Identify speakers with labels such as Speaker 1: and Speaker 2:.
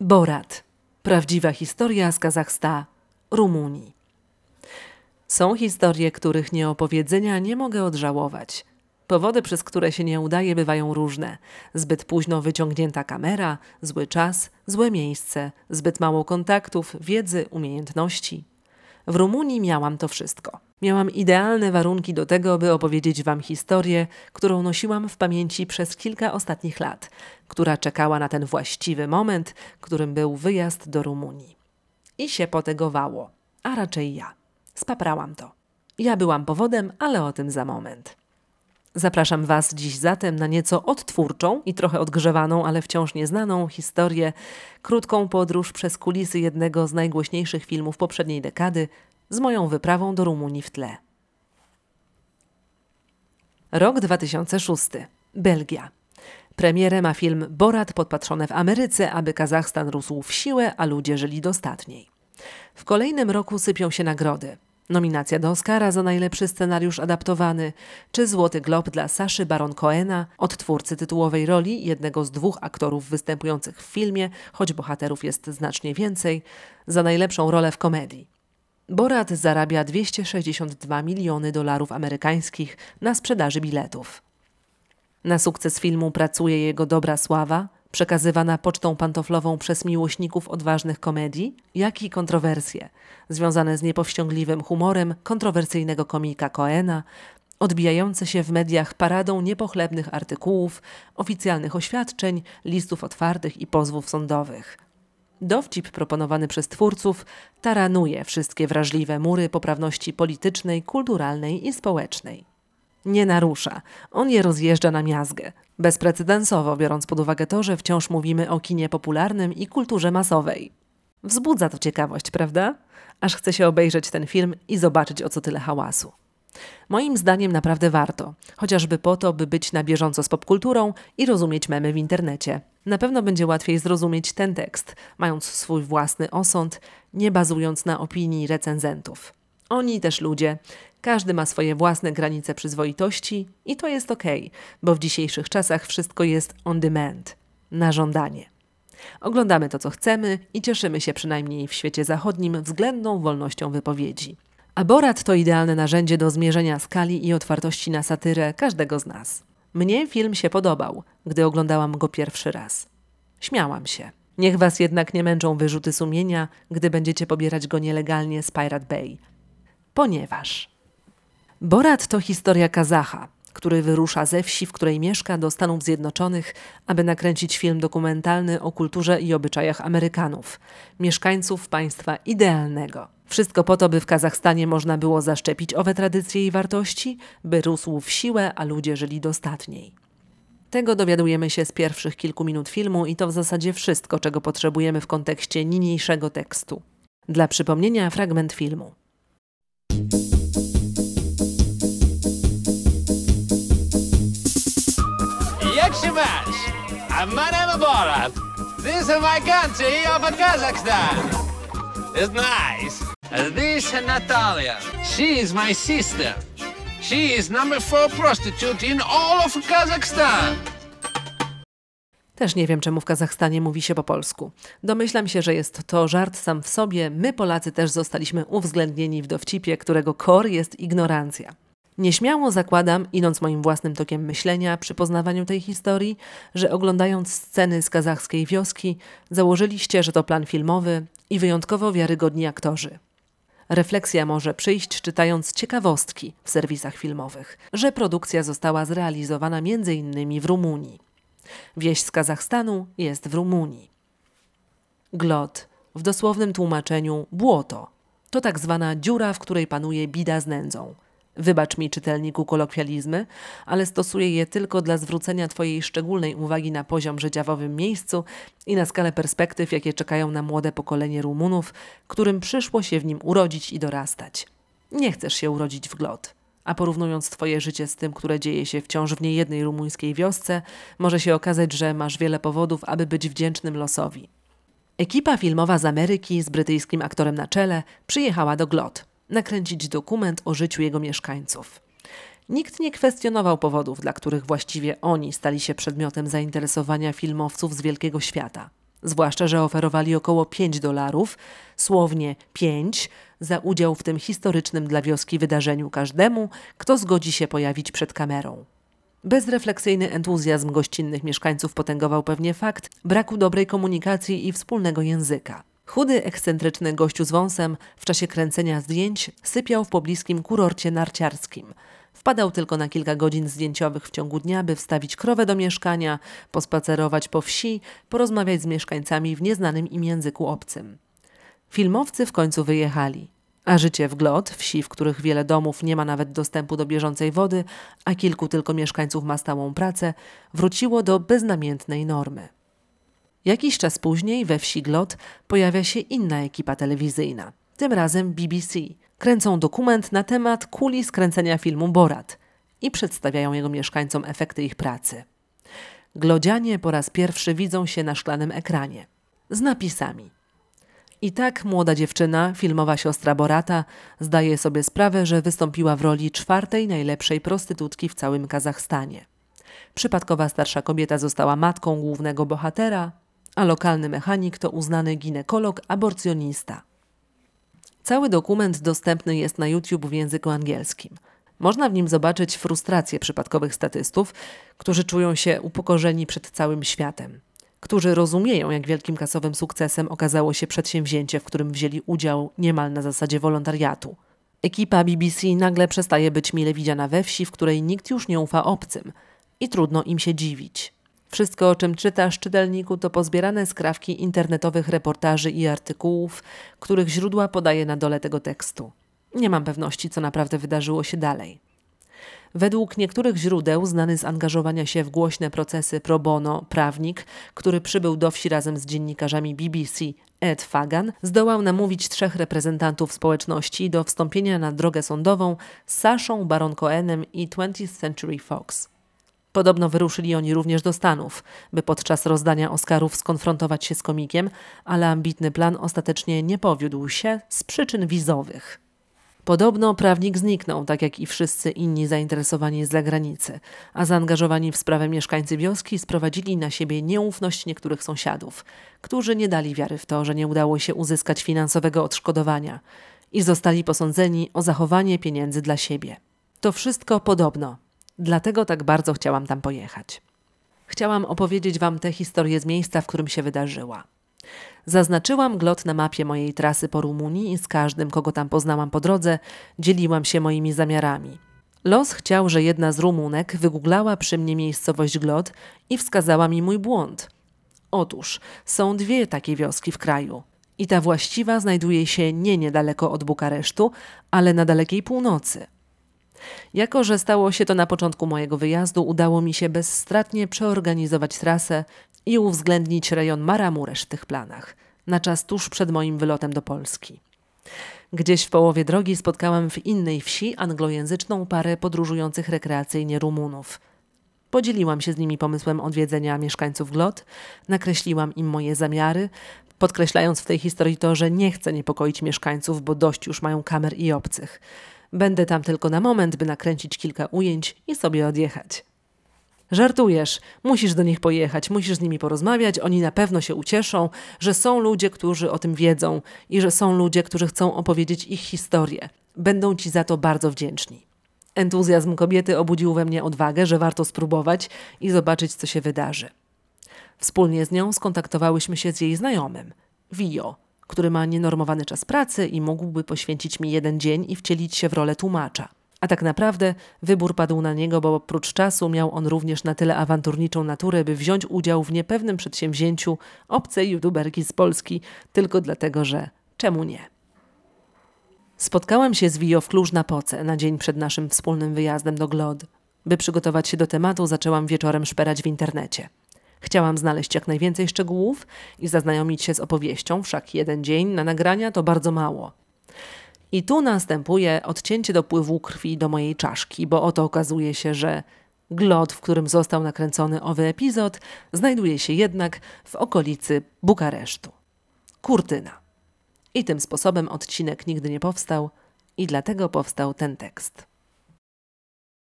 Speaker 1: Borat. Prawdziwa historia z Kazachsta, Rumunii. Są historie, których nieopowiedzenia nie mogę odżałować. Powody, przez które się nie udaje, bywają różne. Zbyt późno wyciągnięta kamera, zły czas, złe miejsce, zbyt mało kontaktów, wiedzy, umiejętności. W Rumunii miałam to wszystko. Miałam idealne warunki do tego, by opowiedzieć Wam historię, którą nosiłam w pamięci przez kilka ostatnich lat, która czekała na ten właściwy moment, którym był wyjazd do Rumunii. I się potegowało, a raczej ja. Spaprałam to. Ja byłam powodem, ale o tym za moment. Zapraszam Was dziś zatem na nieco odtwórczą i trochę odgrzewaną, ale wciąż nieznaną historię, krótką podróż przez kulisy jednego z najgłośniejszych filmów poprzedniej dekady, z moją wyprawą do Rumunii w tle. Rok 2006. Belgia. Premierę ma film Borat podpatrzone w Ameryce, aby Kazachstan rósł w siłę, a ludzie żyli dostatniej. W kolejnym roku sypią się nagrody. Nominacja do Oscara za najlepszy scenariusz adaptowany, czy Złoty Glob dla Saszy Baron Coena, odtwórcy tytułowej roli, jednego z dwóch aktorów występujących w filmie, choć bohaterów jest znacznie więcej, za najlepszą rolę w komedii. Borat zarabia 262 miliony dolarów amerykańskich na sprzedaży biletów. Na sukces filmu pracuje jego dobra sława, przekazywana pocztą pantoflową przez miłośników odważnych komedii, jak i kontrowersje związane z niepowściągliwym humorem kontrowersyjnego komika Coena, odbijające się w mediach paradą niepochlebnych artykułów, oficjalnych oświadczeń, listów otwartych i pozwów sądowych. Dowcip proponowany przez twórców taranuje wszystkie wrażliwe mury poprawności politycznej, kulturalnej i społecznej. Nie narusza, on je rozjeżdża na miazgę. Bezprecedensowo, biorąc pod uwagę to, że wciąż mówimy o kinie popularnym i kulturze masowej. Wzbudza to ciekawość, prawda? Aż chce się obejrzeć ten film i zobaczyć o co tyle hałasu. Moim zdaniem naprawdę warto, chociażby po to, by być na bieżąco z popkulturą i rozumieć memy w internecie. Na pewno będzie łatwiej zrozumieć ten tekst, mając swój własny osąd, nie bazując na opinii recenzentów. Oni też ludzie, każdy ma swoje własne granice przyzwoitości i to jest ok, bo w dzisiejszych czasach wszystko jest on demand, na żądanie. Oglądamy to, co chcemy i cieszymy się przynajmniej w świecie zachodnim względną wolnością wypowiedzi. Aborat to idealne narzędzie do zmierzenia skali i otwartości na satyrę każdego z nas. Mnie film się podobał, gdy oglądałam go pierwszy raz. Śmiałam się. Niech was jednak nie męczą wyrzuty sumienia, gdy będziecie pobierać go nielegalnie z Pirate Bay. Ponieważ Borat to historia Kazacha, który wyrusza ze wsi, w której mieszka, do Stanów Zjednoczonych, aby nakręcić film dokumentalny o kulturze i obyczajach Amerykanów, mieszkańców państwa idealnego. Wszystko po to, by w Kazachstanie można było zaszczepić owe tradycje i wartości, by rósł w siłę, a ludzie żyli dostatniej. Tego dowiadujemy się z pierwszych kilku minut filmu i to w zasadzie wszystko, czego potrzebujemy w kontekście niniejszego tekstu. Dla przypomnienia fragment filmu.
Speaker 2: Jak się masz? A my name Borat. This is my country of Kazakhstan. It's nice. This is Natalia. She is my sister. She is number four prostitute in all of Kazakhstan.
Speaker 1: Też nie wiem, czemu w Kazachstanie mówi się po polsku. Domyślam się, że jest to żart sam w sobie. My, Polacy, też zostaliśmy uwzględnieni w dowcipie, którego kor jest ignorancja. Nieśmiało zakładam, idąc moim własnym tokiem myślenia przy poznawaniu tej historii, że oglądając sceny z kazachskiej wioski, założyliście, że to plan filmowy i wyjątkowo wiarygodni aktorzy. Refleksja może przyjść czytając ciekawostki w serwisach filmowych, że produkcja została zrealizowana m.in. w Rumunii. Wieś z Kazachstanu jest w Rumunii. Glot, w dosłownym tłumaczeniu błoto, to tak zwana dziura, w której panuje bida z nędzą. Wybacz mi, czytelniku, kolokwializmy, ale stosuję je tylko dla zwrócenia Twojej szczególnej uwagi na poziom życia miejscu i na skalę perspektyw, jakie czekają na młode pokolenie Rumunów, którym przyszło się w nim urodzić i dorastać. Nie chcesz się urodzić w glot. A porównując Twoje życie z tym, które dzieje się wciąż w niejednej rumuńskiej wiosce, może się okazać, że masz wiele powodów, aby być wdzięcznym losowi. Ekipa filmowa z Ameryki z brytyjskim aktorem na czele przyjechała do Glot nakręcić dokument o życiu jego mieszkańców. Nikt nie kwestionował powodów, dla których właściwie oni stali się przedmiotem zainteresowania filmowców z wielkiego świata. Zwłaszcza, że oferowali około 5 dolarów, słownie 5, za udział w tym historycznym dla wioski wydarzeniu każdemu, kto zgodzi się pojawić przed kamerą. Bezrefleksyjny entuzjazm gościnnych mieszkańców potęgował pewnie fakt braku dobrej komunikacji i wspólnego języka. Chudy, ekscentryczny gościu z wąsem w czasie kręcenia zdjęć sypiał w pobliskim kurorcie narciarskim. Wpadał tylko na kilka godzin zdjęciowych w ciągu dnia, by wstawić krowę do mieszkania, pospacerować po wsi, porozmawiać z mieszkańcami w nieznanym im języku obcym. Filmowcy w końcu wyjechali. A życie w Glot, wsi, w których wiele domów nie ma nawet dostępu do bieżącej wody, a kilku tylko mieszkańców ma stałą pracę, wróciło do beznamiętnej normy. Jakiś czas później we wsi Glot pojawia się inna ekipa telewizyjna, tym razem BBC. Kręcą dokument na temat kuli skręcenia filmu Borat i przedstawiają jego mieszkańcom efekty ich pracy. Glodzianie po raz pierwszy widzą się na szklanym ekranie z napisami – i tak młoda dziewczyna, filmowa siostra Borata, zdaje sobie sprawę, że wystąpiła w roli czwartej najlepszej prostytutki w całym Kazachstanie. Przypadkowa starsza kobieta została matką głównego bohatera, a lokalny mechanik to uznany ginekolog aborcjonista. Cały dokument dostępny jest na YouTube w języku angielskim. Można w nim zobaczyć frustrację przypadkowych statystów, którzy czują się upokorzeni przed całym światem którzy rozumieją, jak wielkim kasowym sukcesem okazało się przedsięwzięcie, w którym wzięli udział niemal na zasadzie wolontariatu. Ekipa BBC nagle przestaje być mile widziana we wsi, w której nikt już nie ufa obcym i trudno im się dziwić. Wszystko, o czym czytasz, czytelniku, to pozbierane skrawki internetowych reportaży i artykułów, których źródła podaje na dole tego tekstu. Nie mam pewności, co naprawdę wydarzyło się dalej. Według niektórych źródeł znany z angażowania się w głośne procesy pro bono prawnik, który przybył do wsi razem z dziennikarzami BBC, Ed Fagan, zdołał namówić trzech reprezentantów społeczności do wstąpienia na drogę sądową z Saszą Baron Cohenem i 20th Century Fox. Podobno wyruszyli oni również do Stanów, by podczas rozdania Oscarów skonfrontować się z komikiem, ale ambitny plan ostatecznie nie powiódł się z przyczyn wizowych. Podobno prawnik zniknął, tak jak i wszyscy inni zainteresowani z zagranicy, a zaangażowani w sprawę mieszkańcy wioski sprowadzili na siebie nieufność niektórych sąsiadów, którzy nie dali wiary w to, że nie udało się uzyskać finansowego odszkodowania i zostali posądzeni o zachowanie pieniędzy dla siebie. To wszystko podobno, dlatego tak bardzo chciałam tam pojechać. Chciałam opowiedzieć Wam tę historię z miejsca, w którym się wydarzyła. Zaznaczyłam glot na mapie mojej trasy po Rumunii i z każdym, kogo tam poznałam po drodze, dzieliłam się moimi zamiarami. Los chciał, że jedna z Rumunek wygooglała przy mnie miejscowość Glot i wskazała mi mój błąd. Otóż są dwie takie wioski w kraju. I ta właściwa znajduje się nie niedaleko od Bukaresztu, ale na dalekiej północy. Jako, że stało się to na początku mojego wyjazdu, udało mi się bezstratnie przeorganizować trasę i uwzględnić rejon Maramuresz w tych planach, na czas tuż przed moim wylotem do Polski. Gdzieś w połowie drogi spotkałam w innej wsi anglojęzyczną parę podróżujących rekreacyjnie Rumunów. Podzieliłam się z nimi pomysłem odwiedzenia mieszkańców Glot, nakreśliłam im moje zamiary, podkreślając w tej historii to, że nie chcę niepokoić mieszkańców, bo dość już mają kamer i obcych. Będę tam tylko na moment, by nakręcić kilka ujęć i sobie odjechać. Żartujesz, musisz do nich pojechać, musisz z nimi porozmawiać, oni na pewno się ucieszą, że są ludzie, którzy o tym wiedzą i że są ludzie, którzy chcą opowiedzieć ich historię. Będą ci za to bardzo wdzięczni. Entuzjazm kobiety obudził we mnie odwagę, że warto spróbować i zobaczyć, co się wydarzy. Wspólnie z nią skontaktowałyśmy się z jej znajomym, Vio, który ma nienormowany czas pracy i mógłby poświęcić mi jeden dzień i wcielić się w rolę tłumacza. A tak naprawdę wybór padł na niego, bo oprócz czasu miał on również na tyle awanturniczą naturę, by wziąć udział w niepewnym przedsięwzięciu obcej youtuberki z Polski, tylko dlatego, że czemu nie? Spotkałam się z Wio w Kluż-Napoce na dzień przed naszym wspólnym wyjazdem do Glod. By przygotować się do tematu, zaczęłam wieczorem szperać w internecie. Chciałam znaleźć jak najwięcej szczegółów i zaznajomić się z opowieścią, wszak jeden dzień na nagrania to bardzo mało. I tu następuje odcięcie dopływu krwi do mojej czaszki, bo oto okazuje się, że glot, w którym został nakręcony owy epizod, znajduje się jednak w okolicy Bukaresztu. Kurtyna. I tym sposobem odcinek nigdy nie powstał, i dlatego powstał ten tekst.